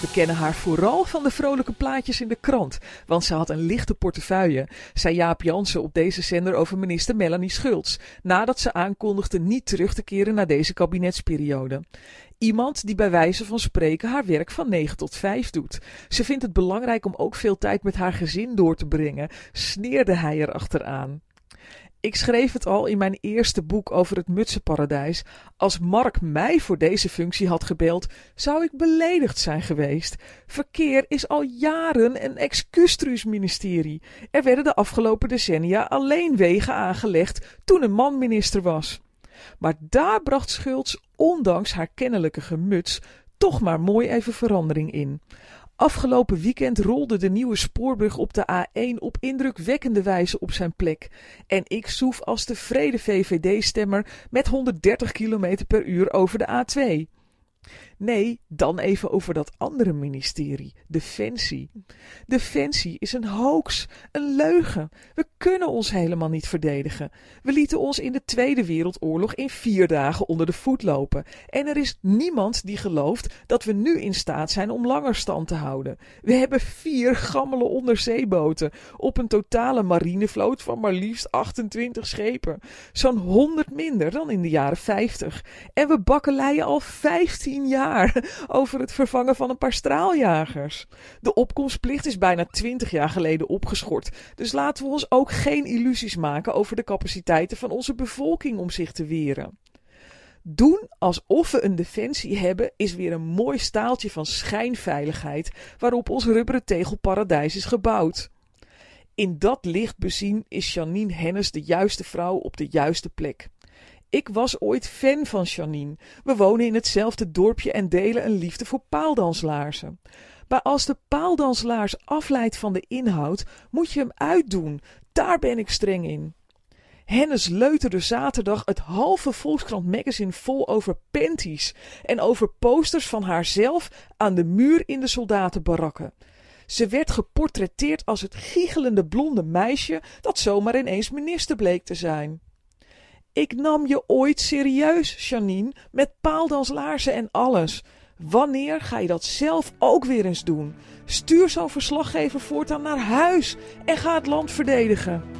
We kennen haar vooral van de vrolijke plaatjes in de krant, want ze had een lichte portefeuille, zei Jaap Jansen op deze zender over minister Melanie Schultz, nadat ze aankondigde niet terug te keren naar deze kabinetsperiode. Iemand die bij wijze van spreken haar werk van 9 tot 5 doet. Ze vindt het belangrijk om ook veel tijd met haar gezin door te brengen, sneerde hij er achteraan. Ik schreef het al in mijn eerste boek over het mutsenparadijs. Als Mark mij voor deze functie had gebeld, zou ik beledigd zijn geweest. Verkeer is al jaren een excustruus-ministerie. Er werden de afgelopen decennia alleen wegen aangelegd toen een man minister was. Maar daar bracht Schultz, ondanks haar kennelijke gemuts, toch maar mooi even verandering in. Afgelopen weekend rolde de nieuwe spoorbrug op de A1 op indrukwekkende wijze op zijn plek. En ik soef als tevreden VVD-stemmer met 130 km per uur over de A2. Nee, dan even over dat andere ministerie, Defensie. Defensie is een hoax, een leugen. We kunnen ons helemaal niet verdedigen. We lieten ons in de Tweede Wereldoorlog in vier dagen onder de voet lopen. En er is niemand die gelooft dat we nu in staat zijn om langer stand te houden. We hebben vier gammele onderzeeboten op een totale marinevloot van maar liefst 28 schepen. Zo'n 100 minder dan in de jaren 50. En we bakkeleien al 15 jaar over het vervangen van een paar straaljagers. De opkomstplicht is bijna twintig jaar geleden opgeschort, dus laten we ons ook geen illusies maken over de capaciteiten van onze bevolking om zich te weren. Doen alsof we een defensie hebben is weer een mooi staaltje van schijnveiligheid waarop ons rubberen tegelparadijs is gebouwd. In dat licht bezien is Janine Hennis de juiste vrouw op de juiste plek. Ik was ooit fan van Janine. We wonen in hetzelfde dorpje en delen een liefde voor paaldanslaarzen. Maar als de paaldanslaars afleidt van de inhoud, moet je hem uitdoen. Daar ben ik streng in. Hennis leuterde zaterdag het halve Volkskrant magazine vol over panties en over posters van haarzelf aan de muur in de soldatenbarakken. Ze werd geportretteerd als het giechelende blonde meisje dat zomaar ineens minister bleek te zijn. Ik nam je ooit serieus, Janine, met paaldanslaarzen en alles. Wanneer ga je dat zelf ook weer eens doen? Stuur zo'n verslaggever voortaan naar huis en ga het land verdedigen.